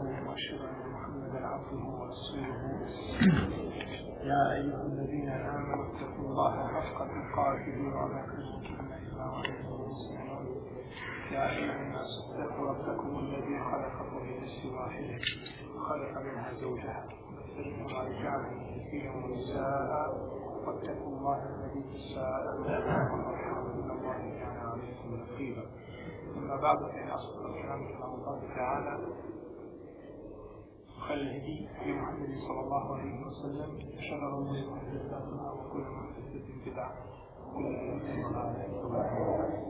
وأشهد أن محمدا عبده ورسوله. يا أيها الذين آمنوا اتقوا الله حق تقاته ولا تموتن إلا وأنتم مسلمون. يا أيها الناس اتقوا ربكم الذي خلقكم من نفس واحدة وخلق منها زوجها ومنهما رجالا كثيرا ونساء. واتقوا الله الذي تساءلون به والأرحام. ان الله كان عليكم رقيبا. أما بعد فإن أصدق الكلام كلام الله تعالى. وخير الهدي في محمد صلى الله عليه وسلم وشر الامور محدثاتها وكل محدثه بدعه وكل بدعه ضلاله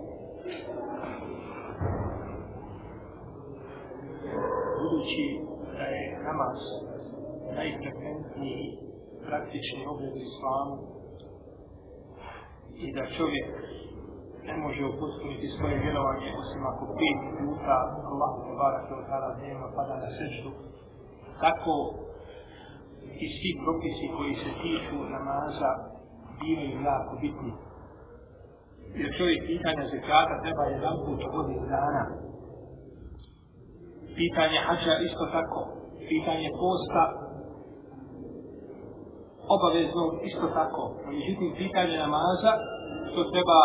budući da je namaz najfrekventniji praktični obred u islamu i da čovjek ne može upustiti svoje vjerovanje osim ako pet puta Allah te barake od tada dnevno pada na sečtu tako i svi propisi koji se tiču namaza bivaju jako bitni. Jer čovjek pitanja zekata treba jedan put u godinu dana. Pitanje hađa isto tako. Pitanje posta obavezno isto tako. Međutim pitanje namaza to treba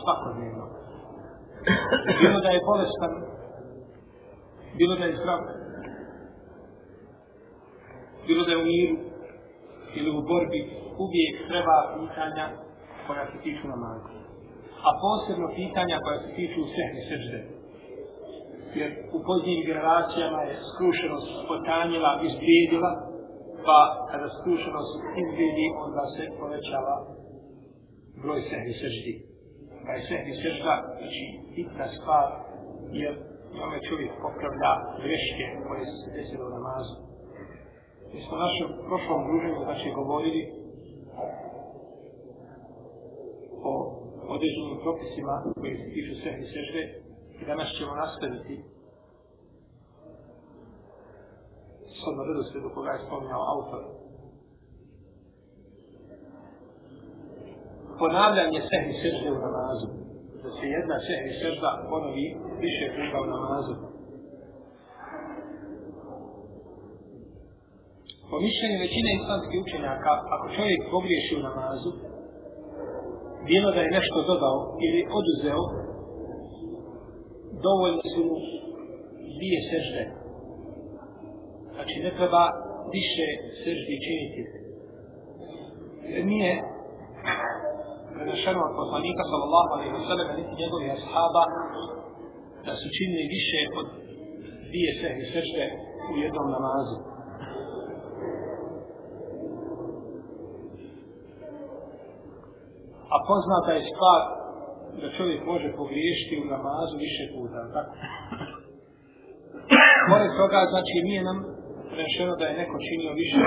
svakodnevno. Bilo da je bolestan bilo da je zdrav bilo da je u miru ili u borbi uvijek treba pitanja koja se tiču namaza a posebno pitanja koja se tiču sehne srđde jer u poznijim generacijama je skrušenost potanjila, izblijedila, pa kada skrušenost izblijedi, onda se povećava broj sehni srđdi. Pa je sehni srđda, znači, bitna stvar, jer njome čovjek popravlja greške koje se desile u namazu. Mi smo našem prošlom druženju, znači, govorili o određenim propisima koji se tiču sehni sežde I danas ćemo nastaviti s odmah redoslijedu koga je spominjao autor. Ponavljanje sehni sežde u namazu. Da se jedna sehni sežda ponovi više puta u namazu. Po mišljenju većine islamskih učenjaka, ako čovjek pogriješi u namazu, bilo da je nešto dodao ili oduzeo, dovoljno su mu dvije sežde. Znači ne treba više seždi činiti. Jer nije prenašeno od poslanika sallallahu alaihi wa sallam niti njegovi ashaba da su činili više od dvije sežde, sežde u jednom namazu. A poznata je stvar da čovjek može pogriješiti u namazu više puta, tako? Pored toga, znači, nije nam rešeno da je neko činio više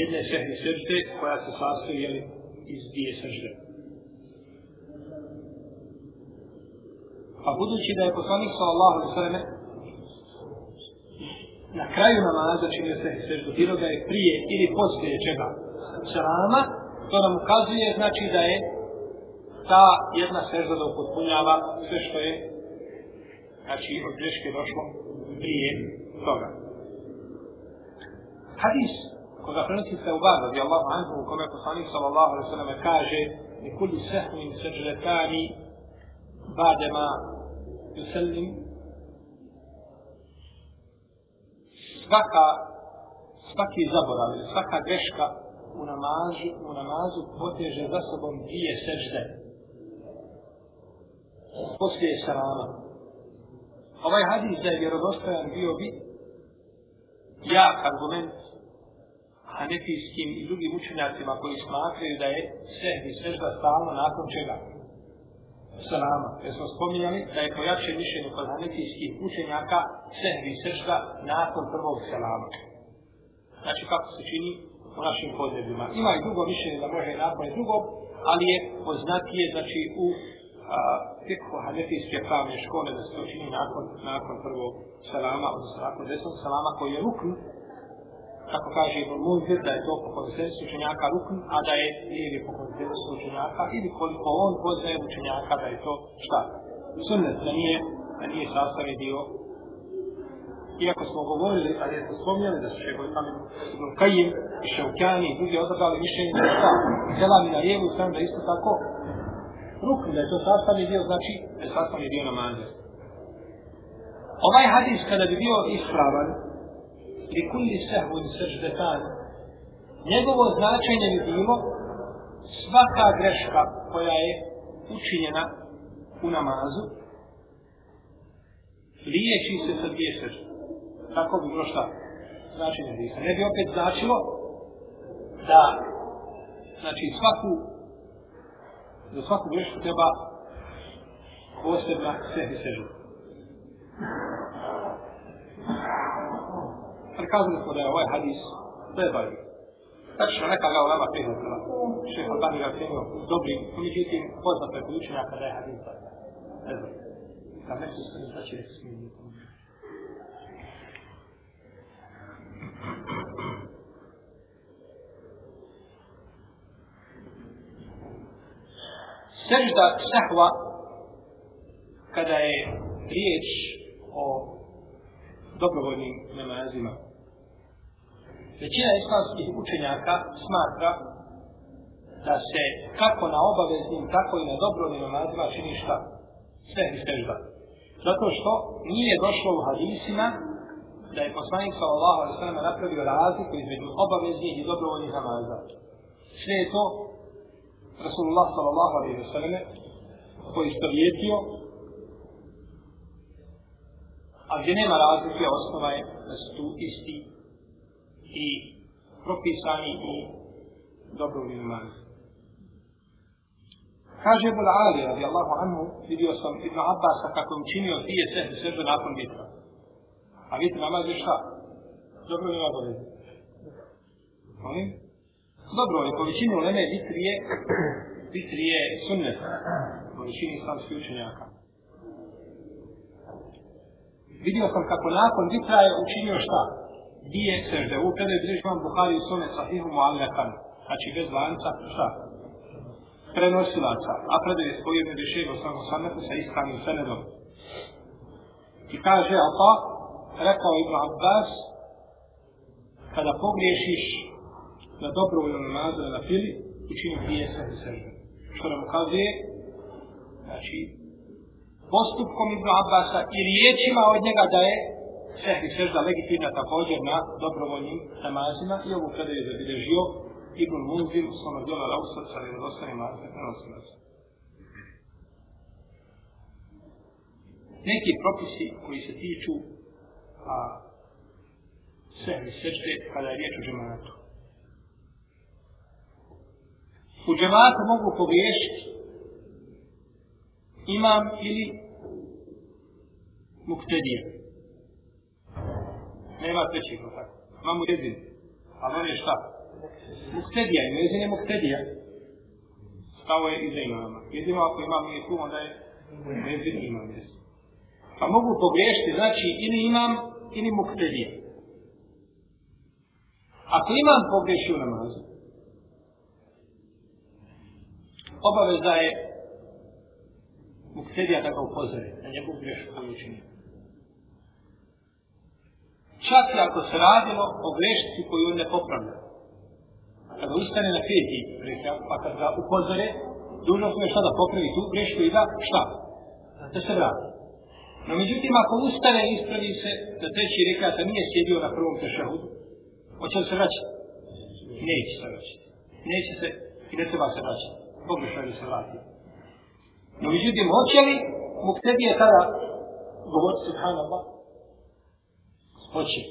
jedne sehne sržde koja se sastoji, jeli, iz dvije sržde. A pa budući da je poslanik sallallahu alaihi sallam na kraju namaza činio sehne srždu, bilo da je prije ili poslije čega salama, to nam ukazuje, znači, da je ta jedna sežda da upotpunjava sve što je znači od greške došlo prije toga. Hadis koga prenosi se u Bada, gdje Allah anhu, u kome poslanik sallallahu alaihi sallam kaže i kuli sehmin sežretani badema yusallim svaka svaki zaborav svaka greška u namazu, u namazu poteže za sobom dvije sežde poslije salama. Ovaj hadis da je vjerodostojan bio bi jak argument hanefijskim i drugim učenjacima koji smatraju da je sehvi sežda stalno nakon čega? Salama. Jer smo spominjali da je pojače mišljenje kod hanefijskih učenjaka sehvi sežda nakon prvog salama. Znači kako se čini u našim podnebima. Ima i drugo mišljenje da može nakon drugo, ali je poznatije znači u fikhu hanefijske pravne škole da se to čini nakon, nakon prvog salama, odnosno nakon desnog salama koji je rukn kako kaže Ibn Munzir, da je to po konsensu učenjaka rukn, a da je ili po konsensu učenjaka, ili koliko on poznaje učenjaka da je to šta? Sunnet, da nije, da nije sastavni dio. Iako smo govorili, ali jesmo spomnjali da su šeho i tamo Ibn Kajim, Šeukjani i drugi odabrali mišljenje da je šta? Selam i na lijevu sam da isto tako rukn, da je to sastavni dio, znači da je sastavni dio namaza. Ovaj hadis kada bi bio ispravan, li kulli sehvun seždetan, njegovo značenje bi bilo svaka greška koja je učinjena u namazu, liječi se sa dvije sežde. Tako bi bilo šta? Značenje hadisa. Ne bi opet značilo da znači svaku za svaku grešku treba posebna sehvi sežda. Ali kazali smo da je ovaj hadis treba je. Tačno neka ga ulema prihvatila. Šeha Albani ga cijenio dobri, međutim poznato je kod učenjaka da je hadis da. Ne znam. Kad nešto se ne znači da se smije. Sežda sahva kada je riječ o dobrovoljnim namazima. Većina islamskih učenjaka smatra da se kako na obaveznim, tako i na dobrovoljnim namazima čini šta? Sve i sežda. Zato što nije došlo u hadisima da je poslanik sallallahu alaihi sallam napravio razliku između obaveznih i dobrovoljnih namaza. Sve je to Rasulullah sallallahu alaihi sallam koji istovjetio a gdje nema razlike, osnova je da su tu isti i propisani i dobrovoljni imani. Kaže Ibn Ali, radi Allahu anhu, vidio sam Ibn Abbas kako im činio dvije sehne sežde nakon vitra. A vitra namaz je šta? Dobro ili obavezni? Molim? Dobro, je po većini uleme vitri je, vitri sunnet. Po većini islamskih učenjaka. Vidio sam kako nakon vitra je učinio šta? Dije sežde. U predaj bilježi vam Buhari i Sunnet sahihu mu'allakan. Znači bez lanca, šta? Prenosilaca. A predaj je svoj u samom sa iskanim senedom. I kaže, a pa, rekao Ibn Abbas, kada pogriješiš na dobrovoljnom namazu na fili, učini dvije sežde sežde. Što nam ukazuje, znači, postupkom Ibn Abbasa i riječima od njega da je sehri sežda legitimna također na dobrovoljnim namazima i ovu kada je zabilježio Ibn Munzir u svome djela Rausat sa vjerozostanim marifet na nosilaca. Neki propisi koji se tiču a, sehri sežde kada je riječ o džematu. U džematu mogu pogriješiti imam ili muktedija. Nema trećeg, tako. Imamo jedin. Ali on je šta? Muktedija. ima jedin je muktedija. Stao je iza imama. Jedino ako imam nije tu, onda je jedin imam. jezin. Pa mogu pogriješiti, znači ili imam, ili muktedija. Ako imam pogreši u namazu, obaveza je muktedija da ga upozore na njegovu grešku koju učinio. Čak i ako se radilo o grešci koju on ne popravlja. Kada ustane na peti, pa kad ga upozore, dužno smo je šta da popravi tu grešku i da šta? Da se vrati. No međutim, ako ustane i ispravi se da treći rekata nije sjedio na prvom tešahudu, hoće li se vraćati? Neće se vraćati. Neće se i ne treba se vraćati. Pogrešno je da se vratiti. No međutim, hoće li muktedije tada govoriti subhanallah? Hoće.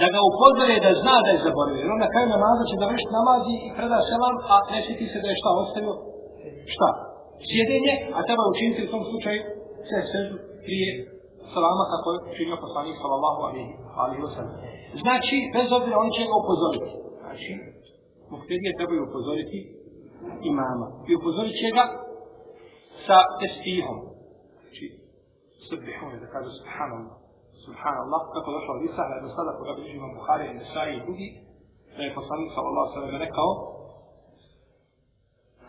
Da ga upozore da zna da je zaboravio. Jer on na kraju namaza će završiti namazi i preda selam, a ne sjeti se da je šta ostavio? Šta? Sjedenje, a treba učiniti u tom slučaju sve sežu prije salama kako je učinio poslanik sallallahu alaihi wa sallam. Znači, bez obzira on će ga upozoriti. Znači, muktedije trebaju upozoriti imama. I upozorit će ga sa testihom. Znači, subihom je da kaže subhanallah. subhanallah, kako došlo od Isa, da sada koga bi imam Buhari, Nesai i drugi, da je poslanik sallallahu sallam rekao,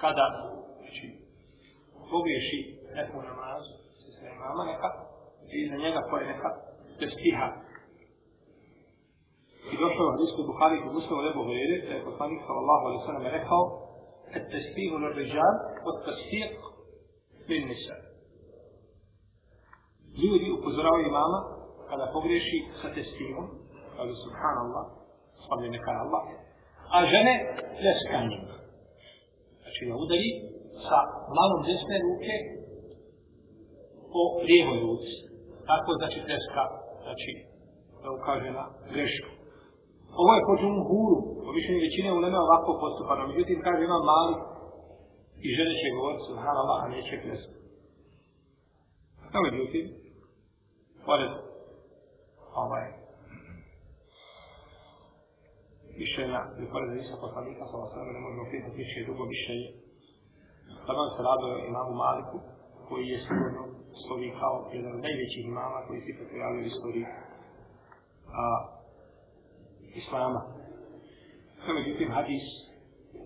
kada, znači, pogriješi neku namazu, se sve imama neka, i za njega koje neka testiha. I došlo je od Isu Buhari i Muslimu Lebu Hrere, da je poslanik sallallahu alaihi sallam rekao, التسبيح للرجال والتصفيق للنساء. Ljudi upozoravaju imama kada pogreši sa testimom, kaže subhanallah, slavljen neka Allah, a žene pleskanjem. Znači da udari sa malom desne ruke po lijevoj ruci. Tako znači pleska, znači da ukaže na grešku. Ovo je po džumhuru, po mišljenju većine u Leme ovako postupano. Međutim, kaže ima mali i žene će govoriti subhanallah, a neće pleskati. No, međutim, pored ovaj mišljenja ili pored Isa poslanika sa vas ne možemo pitati više drugo mišljenje. Tamo se radio imamu Maliku, koji je sigurno slovi kao jedan od najvećih imama koji se pojavio u istoriji a, Islama. No, međutim, hadis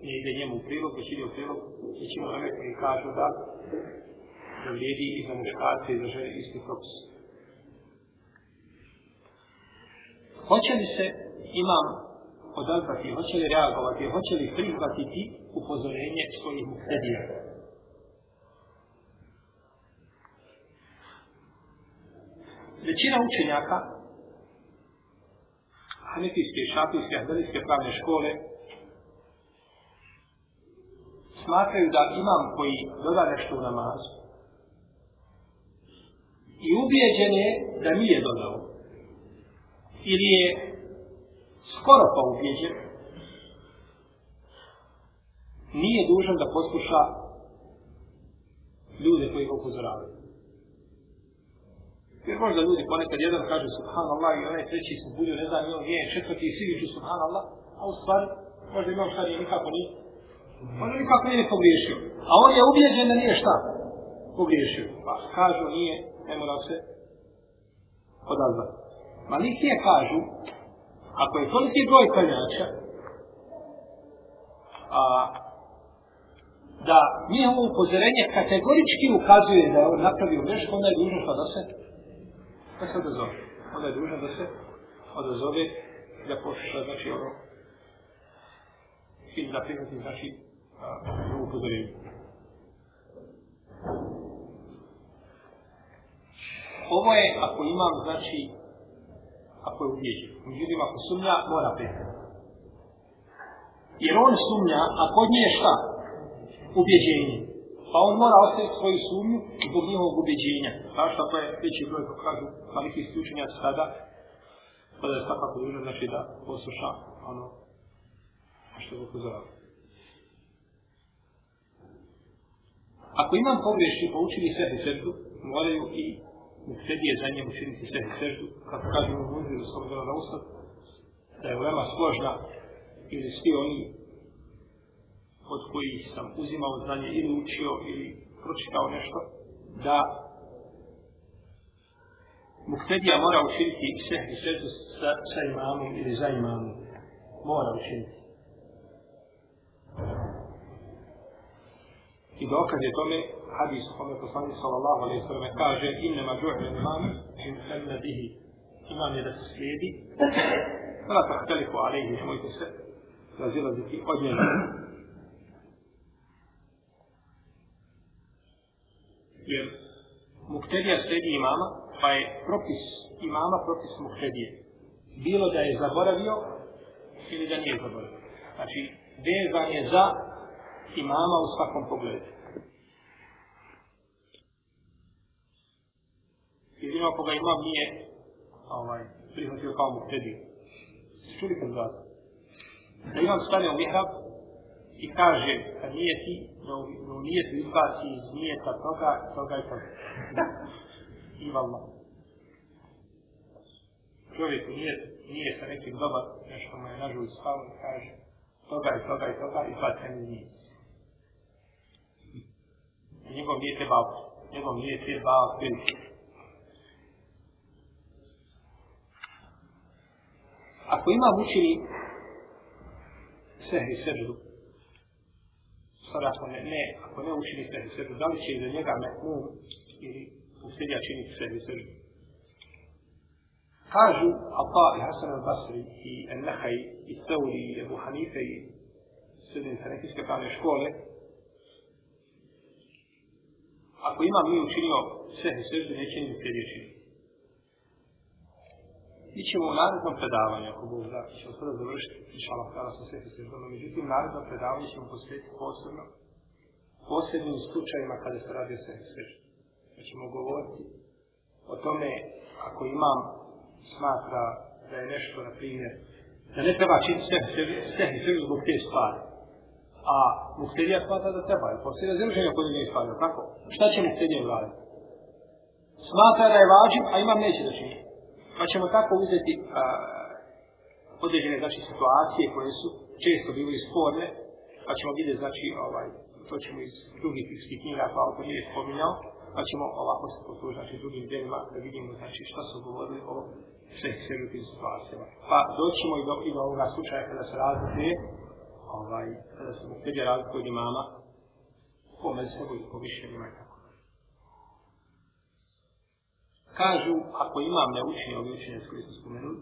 ne ide njemu u prilog, već ide u prilog, već ima onome koji kažu da da vrijedi i za muškarce i za žene isti propis. Hoće li se imam odazvati, hoće li reagovati, hoće li prihvatiti upozorenje svojih muhtedija? Većina učenjaka Hanefijske, Šafijske, Ahdelijske pravne škole smatraju da imam koji doda nešto u namazu. I ubijeđen je da nije dodao. Ili je skoro pa ubijeđen. Nije dužan da posluša ljude koji ga upozoravaju. Jer možda ljudi ponekad jedan kaže subhanallah i onaj treći se budio, ne znam, on je četvrti i svi viču subhanallah, a u stvari možda imam šta nije nikako nije. On nikako nije pogriješio. A on je ubijeđen da nije šta pogriješio. Pa kažu nije ne mora se odazvati. Malikije kažu, ako je toliki broj klanjača, a, da njihovo upozorenje kategorički ukazuje da je on napravio nešto, onda je dužno što da se da se odazove. Onda je dužan da se odazove da pošla, znači ono, ili da primati, znači, upozorenje. ovo je ako imam, znači, ako je ubijeđen. Međutim, ako sumnja, mora prihvatiti. Jer on sumnja, a kod nje je šta? Ubjeđenje. Pa on mora ostaviti svoju sumnju zbog njihovog ubeđenja. Kao što to je veći broj, kako kažu, maliki isključenja sada, pa da je svakako dužno, znači da posluša ono što je upozorao. Ako imam pogreši, učini sebi sebi, moraju i muhtedije za njemu učiniti sve seždu, kako kažemo u Munziru s obzirom na ustav, da je veoma složna ili svi oni od kojih sam uzimao znanje ili učio ili pročitao nešto, da Muktedija mora učiniti sve i seždu sa, sa imamom ili za imamom. Mora učiniti. I dokaz je tome hadis u kome poslanik sallallahu alaihi sallam kaže inne ma du'ne imam in semme bihi imam je da se slijedi kada tahteliku alaihi nemojte se razilaziti od njega jer muktedija slijedi imama pa je propis imama propis muktedije bilo da je zaboravio ili da nije zaboravio znači vezan je za imama u svakom pogledu Jedino ako ga imam nije ovaj, prihvatio kao muktediju. Čuli kad zvat? Da imam stane u mihrab i kaže, kad nije ti, da u nije ti izbaci iz nijeta toga, toga i toga. I valla. Čovjek nije, nije sa nekim dobar, nešto mu je nažu spavno i kaže, toga i toga i toga i baca mi nije. Njegov nije te bavti. Njegov nije te bavti. Ako imam učini sehri seždu, sad ako ne, ne, ako ne učini sehri seždu, da li će iza njega mehmum ili usljedja činiti sehri seždu? Kažu Alta i Hasan al-Basri i Al-Nahaj i Sauri i Ebu Hanife i sredin Hanefijske pravne škole, ako imam nije učinio sehri seždu, neće ni usljedje činiti. Mi ćemo u narednom predavanju, ako Bog da, ćemo sada završiti, inšallah, kada sam sve se zbog, međutim, naredno predavanje ćemo posvetiti posebno, posebnim slučajima kada se radi o sve sve. Da ćemo govoriti o tome, ako imam smatra da je nešto, na primjer, da ne treba činiti sve sve sve zbog te stvari. A muhterija smatra da treba, jer poslije razreženja kod nije stvari, tako? Šta će muhterija uraditi? Smatra da je vađiv, a imam neće da čini. Pa ćemo tako uzeti a, određene znači, situacije koje su često bili sporne, pa ćemo vidjeti, znači, ovaj, to ćemo iz drugih fikskih knjiga, pa ako nije spominjao, pa ćemo ovako se poslužiti znači, drugim delima da vidimo znači, šta su govorili o sveh sverutim situacijama. Pa doćemo i do, i do ovoga slučaja kada se razlikuje, ovaj, kada se mu teđe razlikuje od imama, po mesebu i po više i tako kažu, ako imam ne učenje ove učenje s koje smo spomenuli,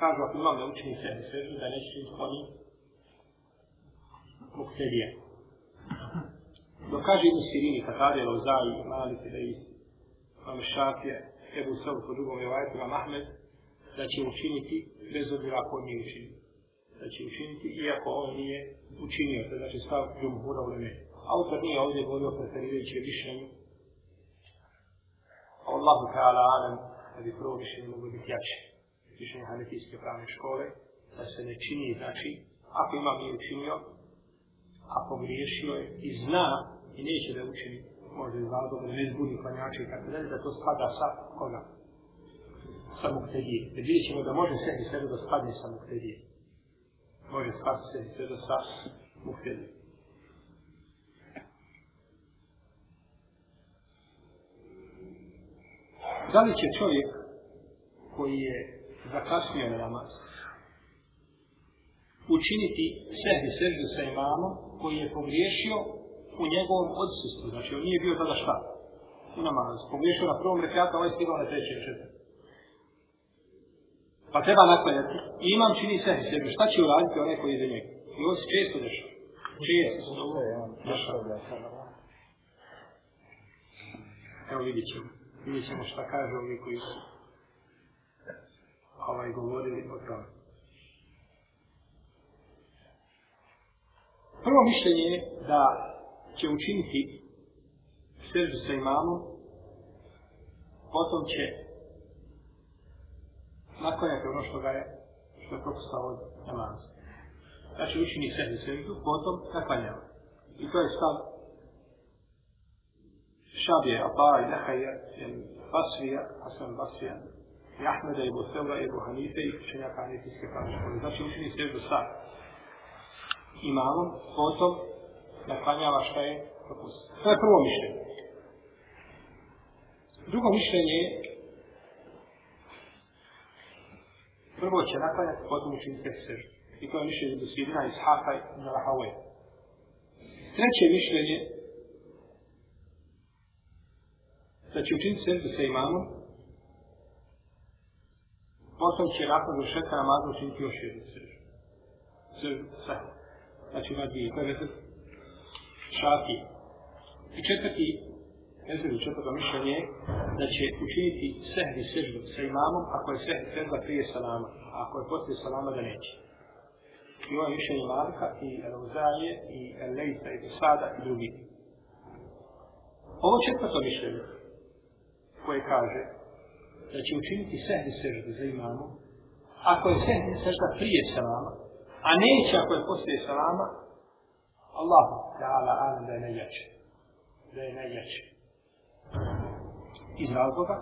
kažu, ako imam ne učenje sve ne svežu, da neće im oni mukterije. Dok kaže jednu sirini, kad radi Lozaj, mali se da i Ebu Sabu po drugom je vajtu, vam Ahmed, da će učiniti, bez obzira ako on nije učinio. Da će učiniti, iako on nije učinio, to znači stav džumhura u leme. Autor nije ovdje govorio preferirajući mišljenju, Allahu ta'ala alam, da bi prvo mišljenje moglo biti jače. Mišljenje hanetijske pravne škole, da se ne čini, znači, ako ima mi učinio, ako griješio je i zna i neće da učini, možda iz razloga da ne zbudi klanjače i tako dalje, da to spada sa koga? Sa muktedije. Jer vidjet ćemo da može sebi sebe da spadne sa muktedije. Može spadne sebi sebe sa muktedije. Da li će čovjek koji je zakasnio na namaz učiniti sebi seždu sa imamom koji je pogriješio u njegovom odsustvu. Znači, on nije bio tada šta? U namazu. Pogriješio na prvom rekiatu, ovaj stigao na trećem četvrtom. Pa treba naklanjati. I imam čini sebi seždu. Šta će uraditi onaj koji je za njega? I ovo se često dešava. Često se dešava. Evo vidjet ćemo vidjet ćemo šta kaže ovi koji su ovaj govorili o tome. Prvo mišljenje je da će učiniti seždu sa imamom, potom će naklanjati ono što ga je, što je propustao od namaza. Znači učini seždu seždu, potom naklanjava. I to je stav Šabije, Abara i Nehaja, Basrija, Hasan Basrija, i Ahmeda, Ibu Sevra, Ibu Hanife i učenjaka Hanifijske pravne škole. Znači učini seždu sa imamom, potom naklanjava šta je propustio. To je prvo mišljenje. Drugo mišljenje je prvo će naklanjati, potom učiniti seždu. I to je mišljenje do Sidina, Ishaka i Narahawe. Treće mišljenje Znači, da će učiniti seždu sa imamom, potom će nakon završetka namaza učiniti još jednu seždu. Seždu sa. Znači ima dvije. To je mesec šafi. I četvrti, mesec četvrto mišljenje da će učiniti sehdi seždu sa imamom ako je sehdi sežda prije salama. A ako je poslije salama da neće. I ovo je mišljenje Malika i Rauzaje i Lejsa i Sada i drugi. Ovo četvrto mišljenje koje kaže da će učiniti sehni seždu za imamu, ako je sehni sežda prije salama, a neće ako je poslije salama, Allah ta'ala alam da je najjače. Da je najjače. Iz razloga,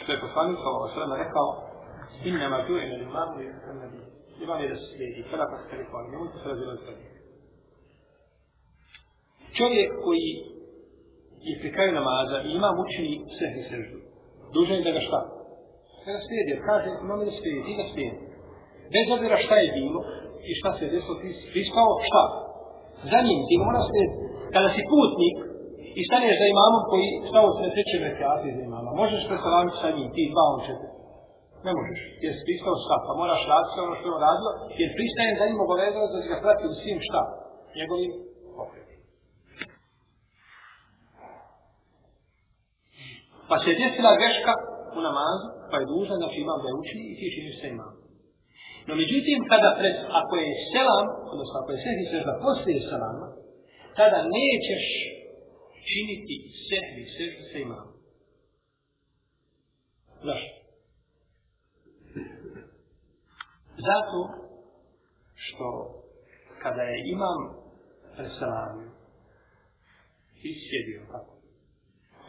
što je poslanik sa ovo svema rekao, innama tu ime imamu je nabi. Imam je da se slijedi, kada pa se rekao, nemojte se razilaziti. Čovjek koji i pri kraju namaza i imam učini sehni seždu. Dužan je da ga šta? Da ga slijedi, jer kaže, imam da slijedi, ti ga slijedi. Bez obzira šta je bilo i šta se desilo, ti prispao šta? Za njim, ti ga mora slijediti. Kada si putnik i staneš za imamom koji stao se ne treće rekiati za imama, možeš presalamiti sa njim, ti dva on četiri. Ne možeš, jer si pristao šta, pa moraš raditi sve ono što je on radio, jer pristajem za njim obavezano da si ga prati u svim šta, njegovim pokretima. Pa se je desila greška u namazu, pa je dužan, znači imam da je učini i ti činiš se imam. No međutim, kada pred, ako je selam, odnosno ako je sehvi sežda poslije selama, tada nećeš činiti sehvi sežda se imam. Zašto? Zato što kada je imam preselamio, ti sjedio tako.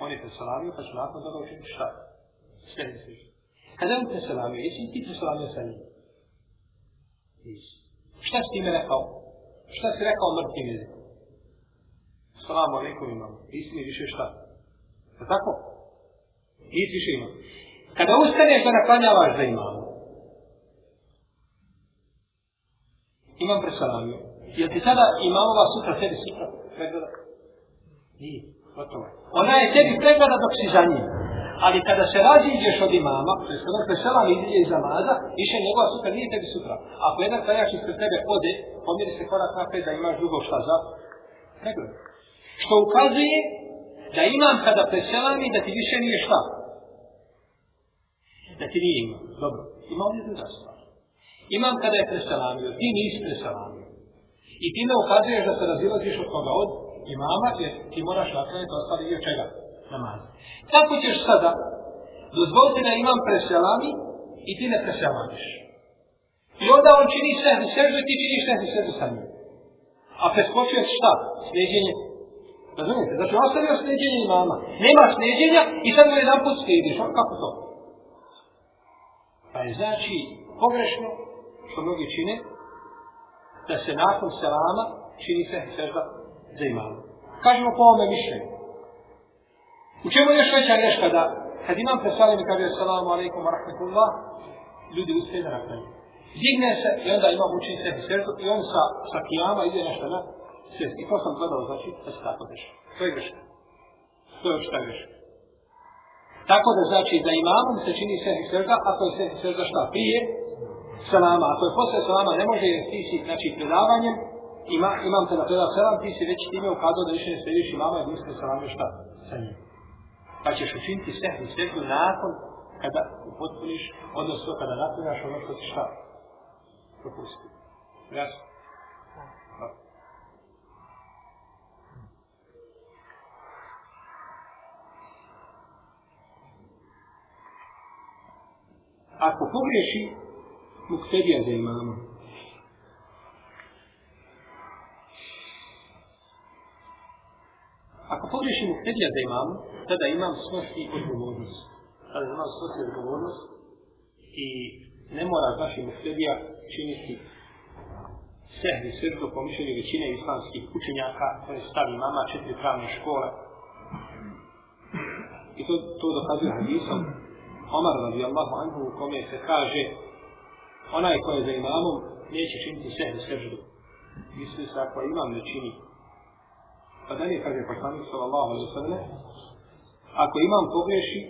On je preselamio, pa će nakon toga učiniti šta? Sve Sehni sežda. Kada je on preselamio, jesi ti preselamio sa njim? Nisi. Šta si time rekao? Šta si rekao mrtvim jezikom? Salamu alaikum imam. Nisi mi više šta? Je tako? Nisi više imam. Kada ustaneš da naklanjavaš za imam, imam preselamio. Jel ti sada imamova sutra sebi sutra pregleda? Nije. Gotovo. Ona je tebi pregleda dok si za njim. Ali kada se raziđeš od imama, to je kada se selam iziđe iz namaza, više njegova sutra nije tebi sutra. Ako jedan klanjač ispred tebe ode, pomiri se korak napred da imaš drugo šta za pregled. Što ukazuje da imam kada preselami da ti više nije šta. Da ti nije imam. Dobro. Ima ovdje druga stvar. Imam kada je preselamio, ti nisi preselamio. I time ukazuješ da se razilaziš od koga od imama, jer ti moraš naklanjati ostali i od čega? namaz. Kako ćeš sada dozvoliti da imam preselami i ti ne preselamiš? I onda on čini sehni sežu i ti činiš sehni sežu sa njim. A preskočuje šta? Slijedjenje. Razumijete? Znači ostavio slijedjenje imama. Nema slijedjenja i sad mu jedan put slijediš. Kako to? Pa je znači pogrešno što mnogi čine da se nakon selama čini sehni sežda za imama. Kažemo po ovome mišljenju. U čemu je još veća greška da kad imam presalim i kaže salamu alaikum wa rahmatullah, ljudi ustaje da nakraju. Digne se i onda imam učin sebi srdu i on sa, sa kijama ide nešto na svijest. I to sam gledao, znači, da se tako deša. To je greška. To je šta greška. Tako da znači da imamom se čini sebi srda, ako je sebi srda šta prije, salama. Ako je posle salama, ne može jer ti si, znači, predavanjem, ima, imam te da predao selam, ti si već time ukazao da više ne slediš imama i misli salame šta? Sa njim. Pa ćeš učiniti sehni svetu nakon kada upotpuniš, odnosno kada napunjaš ono što ti šta? Propusti. Jasno? Ako pogriješi muktedija za imamom, Ako pogriješimo htedija za imam, tada imam snosi odgovornost. Tada imam snosi odgovornost i ne mora znači muhtedija činiti sehvi srdu po mišljenju većine islamskih učenjaka koje stavi mama četiri pravne škole. I to, to dokazuje hadisom Omar radijallahu anhu u kome se kaže onaj ko je za imamom neće činiti sehvi srdu. Misli se ako imam ne čini Pa dalje kaže poslanik sallallahu alaihi sallam, ako imam pogreši,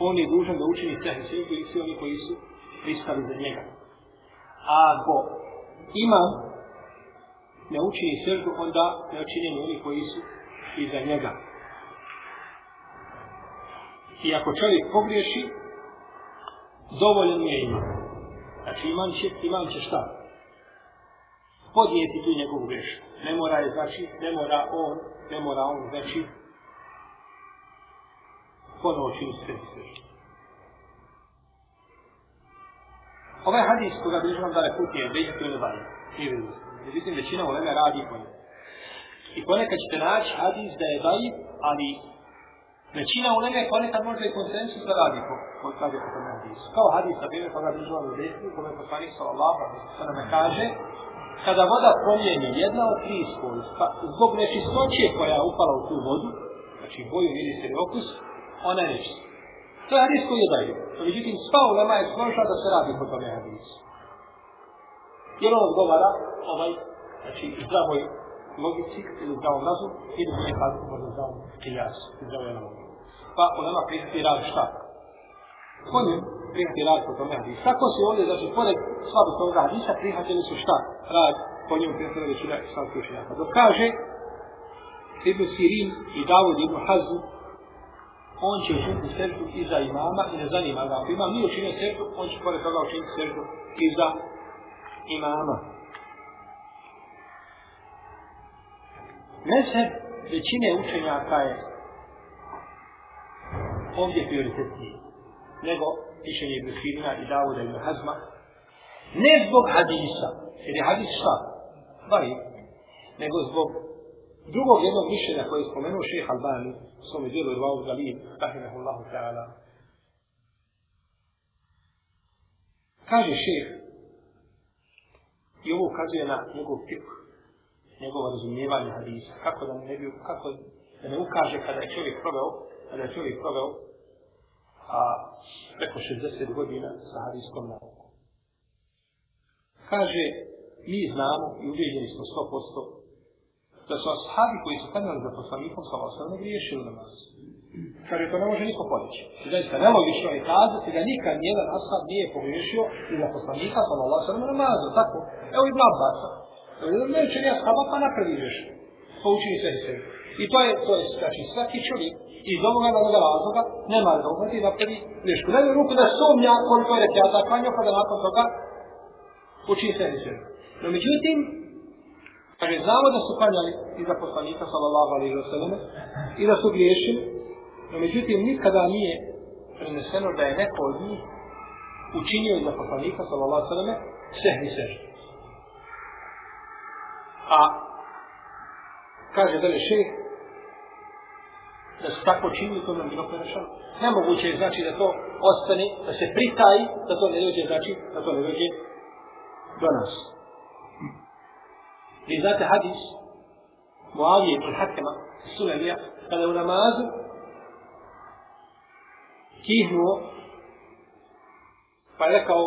on je dužan da učini sehe seždu i svi oni koji su pristali za njega. A ako imam ne učini seždu, onda ne učini oni koji su iza njega. I ako čovjek pogriješi, dovoljno je imam. Znači imam će, imam će šta? Podnijeti tu njegovu grešku ne mora je znači, ne mora on, ne mora on znači ponovo čini sve sve. Ovaj hadis koga bi vam dale put je već to ne valje. Nije vidio. Međutim, većina u leme radi po njemu. I ponekad ćete naći hadis da je dajiv, ali većina u leme ponekad možda i konsensus da radi po, po kaže po tome hadisu. Kao hadis, na primjer, koga bi vam u desni, kome poslanik sallallahu alaihi sallam kaže, kada voda promijeni jedna od tri svojstva, pa zbog nečistoće koja je upala u tu vodu, znači boju, miris ili okus, ona je nečista. To je hadis koji je daju. Pa međutim, sva ulema je složila da se radi po tome hadisu. Jer on odgovara, ovaj, znači, zdravoj logici ili zdravom razum, ili se kazati možda zdravom kijas, zdravoj logici. Pa ulema nama rad šta? Konju njem rad po tome hadisu. Tako se ovdje, znači, pored slabost ovoga hadisa, prihvatili su šta? Rad po njemu prijatelja većina islamskih učenjaka. Dok kaže, Ibn Sirin i Davud Ibn Hazm, on će učiniti seždu iza imama i ne zanima ga. Ako imam nije učinio seždu, on će pored toga učiniti seždu iza imama. Mezheb većine učenjaka je ovdje prioritetniji nego mišljenje Ibn Sirina i Davuda Ibn Hazma. Ne zbog hadisa, jer je hadis šta? Bari, nego zbog drugog jednog mišljenja koje je spomenuo šeha Albani u svome dijelu Irvaul Galib, rahimahullahu ta'ala. Kaže šeha, i ovo ukazuje na njegov tip, njegovo razumijevanje hadisa, kako da ne, bi, kako da ne ukaže kada je čovjek proveo, kada je čovjek proveo a, preko 60 godina sa hadiskom naukom. Kaže, mi znamo i uvjeđeni smo 100% da su ashabi koji su kanjali za poslanikom sa osam ne griješili na nas. Kaže, to ne može niko podići. I zaista, nelogično je kazati da nikad nijedan ashab nije pogriješio i za poslanika sa osam namazu. Tako, evo i Blab Basa. Ne uče ni ashaba, pa napravi greš. Pa učini sve i sve. I to je, to je, znači, svaki čovjek iz ovoga na ovoga razloga nema da uhvati da prvi grešku. Ne ruku da sumnja koliko je rekiata klanio, pa da nakon toga Uči se i sve. No, međutim, Kaže, znamo da su klanjali iza poslanika, sallallahu alaihi wa sallam, i da su griješili, no međutim, nikada nije preneseno da je neko od njih učinio iza poslanika, sallallahu alaihi wa sallam, sehni sežu. A, kaže da li šeh, da se tako čini, to nam bilo prešano. Nemoguće je znači da to ostane, da se pritaji, da to ne dođe, znači da to ne dođe do nas. Vi znate hadis? Muavije ibn Hakema Sulemija kada je u namazu kihnuo pa je rekao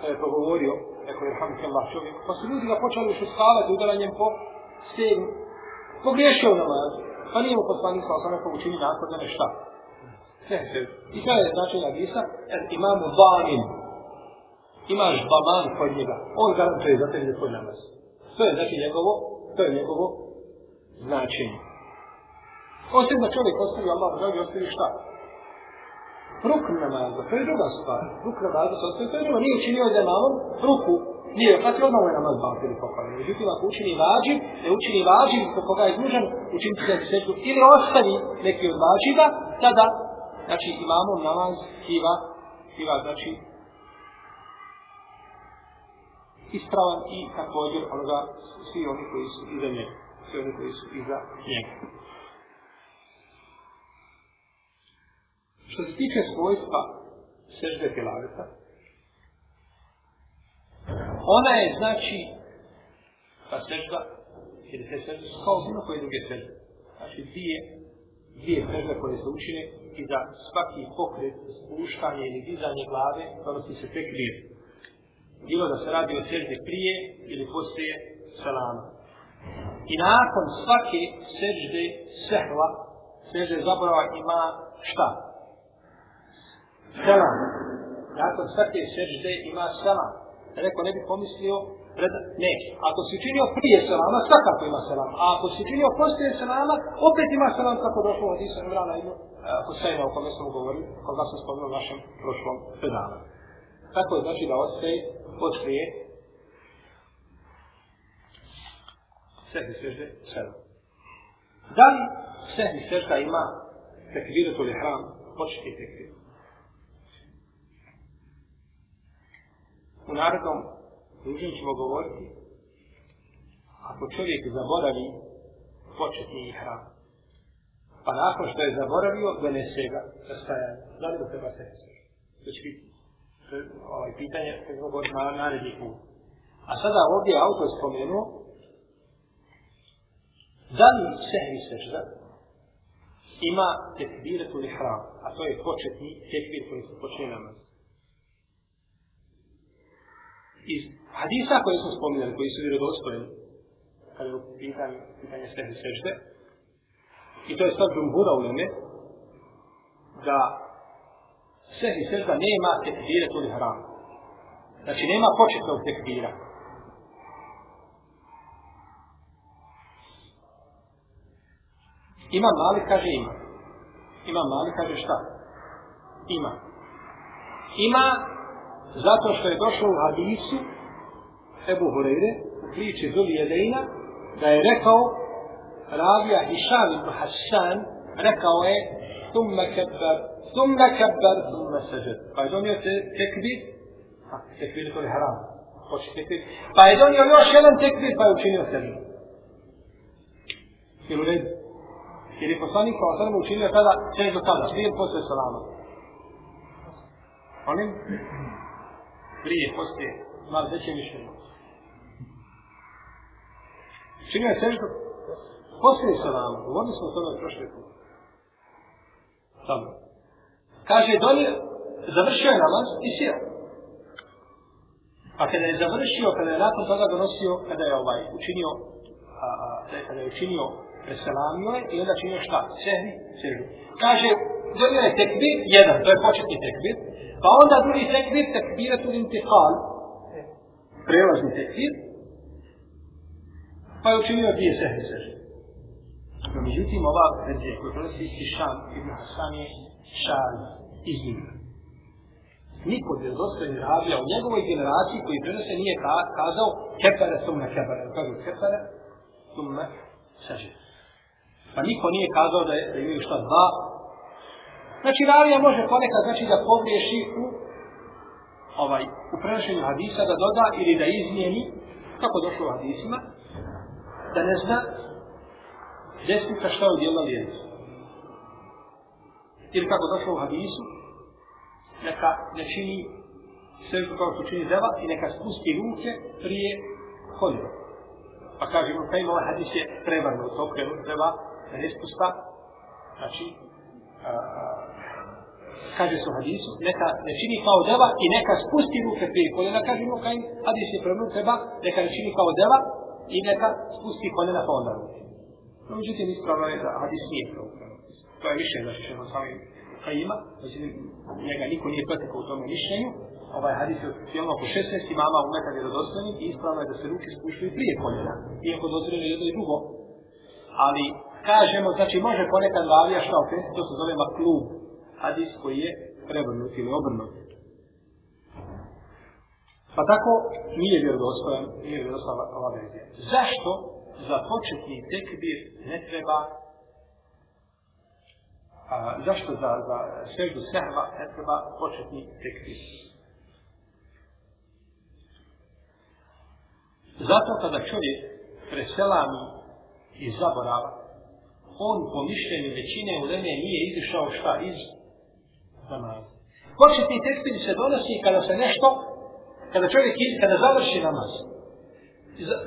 kada je progovorio rekao je Hamid Allah čovjek. Pa su ljudi ga počeli što udaranjem po stegu pogriješio u namazu. Pa nije mu poslanik sa osam rekao učini nakon da nešta Ne, i kada je značaj hadisa. Imamo vanin imaš baman kod njega on garantuje za tebi tvoj namaz To je znači njegovo, to je njegovo značenje. Osim da čovjek ostavi Allah, da je ostavi šta? Rukn namaza, to je druga stvar. Rukn namaza se ostavi, to je druga. Nije učinio da malom ruku, nije, pa kad je odmah ovaj namaz baviti ili pokavljeno. Međutim, ako učini vađiv, ne učini vađiv, zbog koga je dužan, učiniti se seždu, ili ostavi neki od vađiva, tada, znači, imamo namaz, kiva, kiva, znači, ispravan i također onoga svi oni koji su iza njega. Svi oni koji su iza njega. Što se tiče svojstva sežde telaveta, ona je znači ta sežda, jer te sežde su kao bilo koje druge sežde. Znači dvije, dvije sežde koje se učine i za svaki pokret, spuštanje ili dizanje glave, donosi se tek dvije bilo da se radi o sežde prije ili poslije salama. I nakon svake sežde sehva, sežde zaborava ima šta? Selam. Nakon svake sežde ima selam. Rekao, ne bi pomislio, pred... ne. Ako si činio prije selama, svakako ima selam. A ako si činio poslije selama, opet ima selam kako došlo od Isa Imrana i e, Husajna o kome smo govorili, koga sam spomenuo u našem prošlom predavanju. Tako je znači da ostaje poslije sehni sežde sedam. Da li sehni sežda ima tekvirat ili hram, početi tekvir? U narodnom družinu ćemo govoriti ako čovjek zaboravi početni hram, pa nakon što je zaboravio, donese ga sa stajanja. Da li ga treba sehni sežda? To će biti ovaj, pitanje koje je govori na naredni put. A sada ovdje autor spomenuo da li sehvi sežda ima tekbiretu li hram, a to je početni tekbir koji se počne namaz. Iz hadisa koje smo spominjali, koji su vjerodostojni, kada je u pitanju, pitanje sehvi sežde, i to je stav džumhura u neme, da svehe sežda nema tekbiretu li hram. Znači nema početnog tekbira. Ima mali, kaže ima. Ima mali, kaže šta? Ima. Ima zato što je došlo u hadisu Ebu Hureyre u priči Zuli Jedeina da je rekao Rabija Hišan ibn Hassan rekao je Thumme kebber, sežed. Pa je donio te tekbir, a tekbir je to je haram. Hoće tekbir. Pa je donio još jedan tekbir, pa je učinio sežed. Ili u redu? Jer je poslanik kao sada učinio kada, sve do tada, prije posle salama. Onim? Prije, posle, malo veće mišljenje. Činio je seždu posle salama. Govorili smo o tome prošle put. Samo. Kaže, donio, završio je namaz i sjeo. A kada je završio, kada je nakon toga donosio, kada je ovaj učinio, a, a, kada je učinio preselamio je i onda činio šta? Sehni, sežu. Kaže, donio je tekbir, jedan, to je početni tekbir, pa onda drugi tekbir, tekbiratul intihal, prelazni tekbir, pa je učinio dvije sehni, sežu. No, međutim, ova verzija koja prenosi isti šan, Ibn Hasan je šalj šan iznimna. Niko je dostojni rabija u njegovoj generaciji koji prenose nije kazao kepare, sumne kepare, kažu kepare, sumne sažet. Pa niko nije kazao da, je, da imaju šta dva. Znači, ravija može ponekad znači da pogriješi u ovaj, u prenošenju hadisa da doda ili da izmijeni, kako došlo u hadisima, da ne zna desnica šta je udjela lijenica. Ili kako došlo u hadisu, neka ne čini svežu kao što čini deva i neka spusti ruke prije koljeva. Pa kaže pa Ibn Kajim, ovaj hadis je prevarno, to treba da ne spusta, znači, a, a, kaže se u hadisu, neka ne čini kao deva i neka spusti ruke prije koljena, kaže mu Kajim, hadis je prevarno, treba, neka ne čini kao deva i neka spusti koljena pa onda ruke. No, međutim, ispravno je da hadis nije prevarno. To je više, znači, što sami kaj znači, njega niko nije pretekao u tome mišljenju, ovaj hadis je cijelno oko 16 imama umeta vjerodostojnih i ispravno je da se ruke spuštaju prije koljena, iako doziraju jedno i drugo. Ali kažemo, znači može ponekad ravija šta okrenuti, to se zove maklub, hadis koji je prevrnut ili obrnut. Pa tako nije vjerodostojan, nije vjerodostojan ova verzija. Zašto za početni tekbir ne treba a, zašto za, za sveždu sehva ne treba početni tekbir? Zato kada čovjek preselami i zaborava, on po mišljenju većine u Leme nije izišao šta iz namaza. Početni tekstili se donosi kada se nešto, kada čovjek iz, kada završi namaz.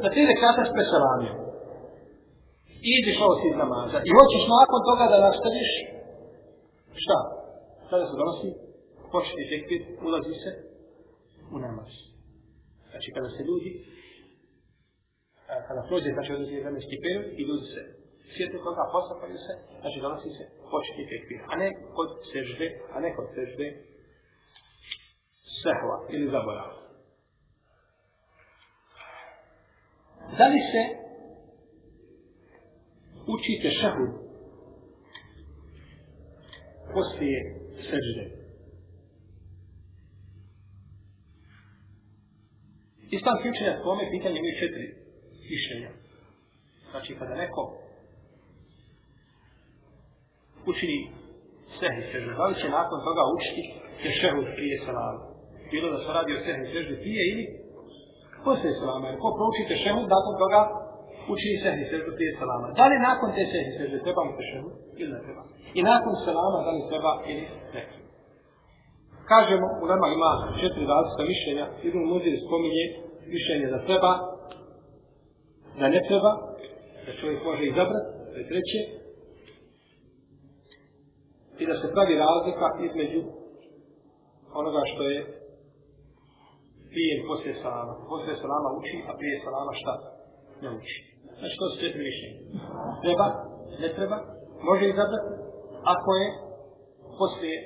Na tri rekata s preselamijom. I izišao si iz namaza. I hoćeš nakon toga da nastaviš šta? Kada se donosi? Počne tekbir, ulazi se u namaz. Znači kada se ljudi, kada prođe, znači odnosi vremenski period i ljudi se sjeti toga, posapaju se, znači donosi se početi tekbir, a ne kod sežde, a ne kod sežde sehva ili zaborava. Da li se učite šahud poslije seđde. Islamski učenjac po ome pitanje imaju četiri mišljenja. Znači, kada neko učini sehni sežde, Da li će nakon toga učiti tešehu prije salama? Bilo da se radi o sehni sežde prije ili poslije salama. Jer ko prouči tešehu, nakon toga učini sehni sežu prije salama. Da li nakon te sehni sežde treba mu tešehu ili ne treba? I nakon selama da li treba ili ne? Kažemo, u nama ima četiri različita mišljenja. Ibn Muzir spominje mišljenje da treba, da ne treba, da čovjek može izabrati, to je treće, i da se pravi razlika između onoga što je prije i poslije salama. Poslije salama uči, a prije salama šta? Ne uči. Znači to su četiri mišljenja. Treba, ne treba, može izabrati, ako je poslije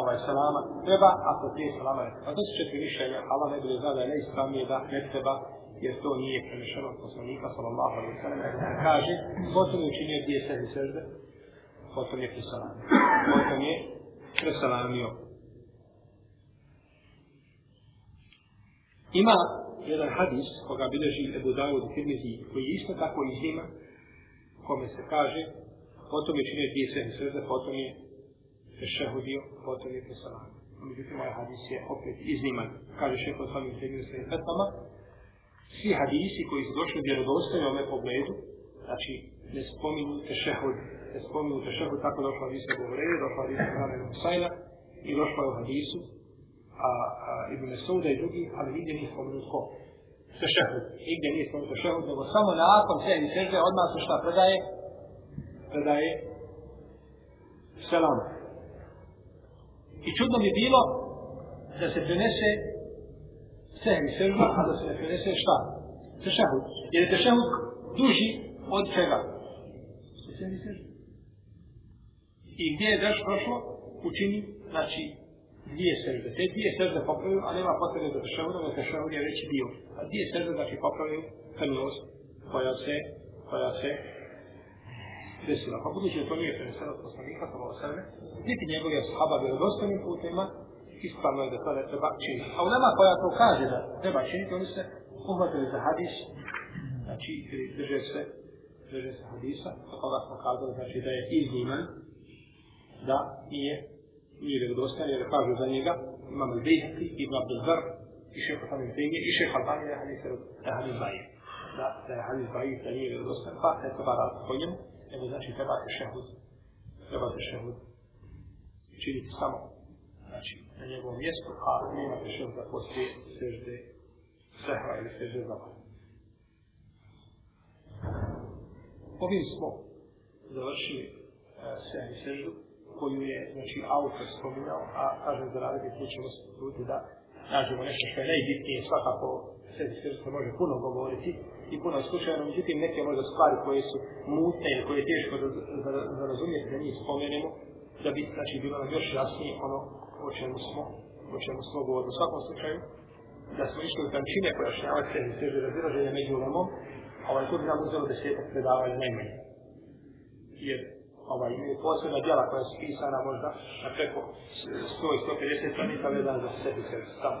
ovaj salama treba, ako je prije salama ne treba. To su četiri mišljenja, Allah ne bude zna da je neispravnije da ne treba, jer to nije prenešeno od poslanika, sallallahu alaihi wa sallam, kaže, potom je učinio dvije sebi sežde, potom je presalamio. Potom je presalamio. Ima jedan hadis koga bilježi Ebu Dawud Tirmizi koji je isto tako iznima kome se kaže potom je činio dvije sve sežde, potom je prešehudio, potom je presalamio. Međutim, ovaj hadis je opet izniman. Kaže šeho od samim Tirmizi svojim petama, svi hadisi koji su došli vjerodostojni u ome pogledu, znači ne spominju tešehud, ne spominju tešehud, tako došlo od Isa Govrede, došlo od Isa Kramenu Husayna i došlo je u hadisu a, a, Ibn Suda i drugi, ali nigdje nije spominut ko? Tešehud. Nigdje nije spominut tešehud, nego samo nakon sve i sežde odmah se šta predaje? Predaje selam. I čudno bi bilo da se prenese sehni sežda, a da se ne prenese šta? Tešehud. Jer je tešehud duži od čega? Sehni sežda. I gdje je daš prošlo? Učini, znači, dvije sežde. Te dvije sežde popravaju, a nema potrebe za tešehudom, jer tešehud je veći dio. A dvije sežde, znači, popravaju krmilost koja se, koja se desila. Pa budući da to nije preneseno od poslanika, pa samo o sebe, niti njegovi ashaba vjerodostojnim putima, ispravno je da to ne treba činiti. A u nama koja to kaže da treba činiti, oni se uhvatili za hadis, znači drže se, drže se hadisa, a koga smo kazali, znači da je izniman, da nije, nije vjerodostojan, jer kažu za njega, imam al-Bihti, Ibn Abdul Zar, i šeha Hamid Bejnje, i šeha Albani, da je hadis, da je hadis Bajir. Da, da je hadis Bajir, da nije vjerodostojan, pa ne treba raditi po njemu, nego znači treba te šehud, treba te šehud činiti samo znači, na njegovom mjestu, a nema tešel da poslije sežde sehra ili sežde zaba. Ovim smo završili e, sehri seždu, koju je, znači, autor spominjao, a kažem za raditi tu ćemo se truditi da nađemo nešto što je najbitnije, svakako sehri seždu se može puno govoriti i puno slučajno, međutim, neke možda stvari koje su mutne ili koje je teško da, da, da razumijete da njih spomenemo, da bi, znači, bilo nam još jasnije ono o čemu smo, o čemu smo govorili. U svakom slučaju, da smo išli u tančine pojašnjavati se i sveže razilaženje među ulemom, ovaj, to bi nam uzelo desetak predavanja najmanje. Jer ovaj, imaju posebna djela koja su pisana možda na preko 100 i 150 stranica vezana za sebi se samo.